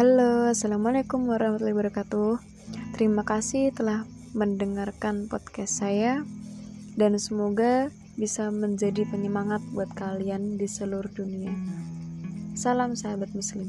Halo, assalamualaikum warahmatullahi wabarakatuh. Terima kasih telah mendengarkan podcast saya, dan semoga bisa menjadi penyemangat buat kalian di seluruh dunia. Salam, sahabat Muslim.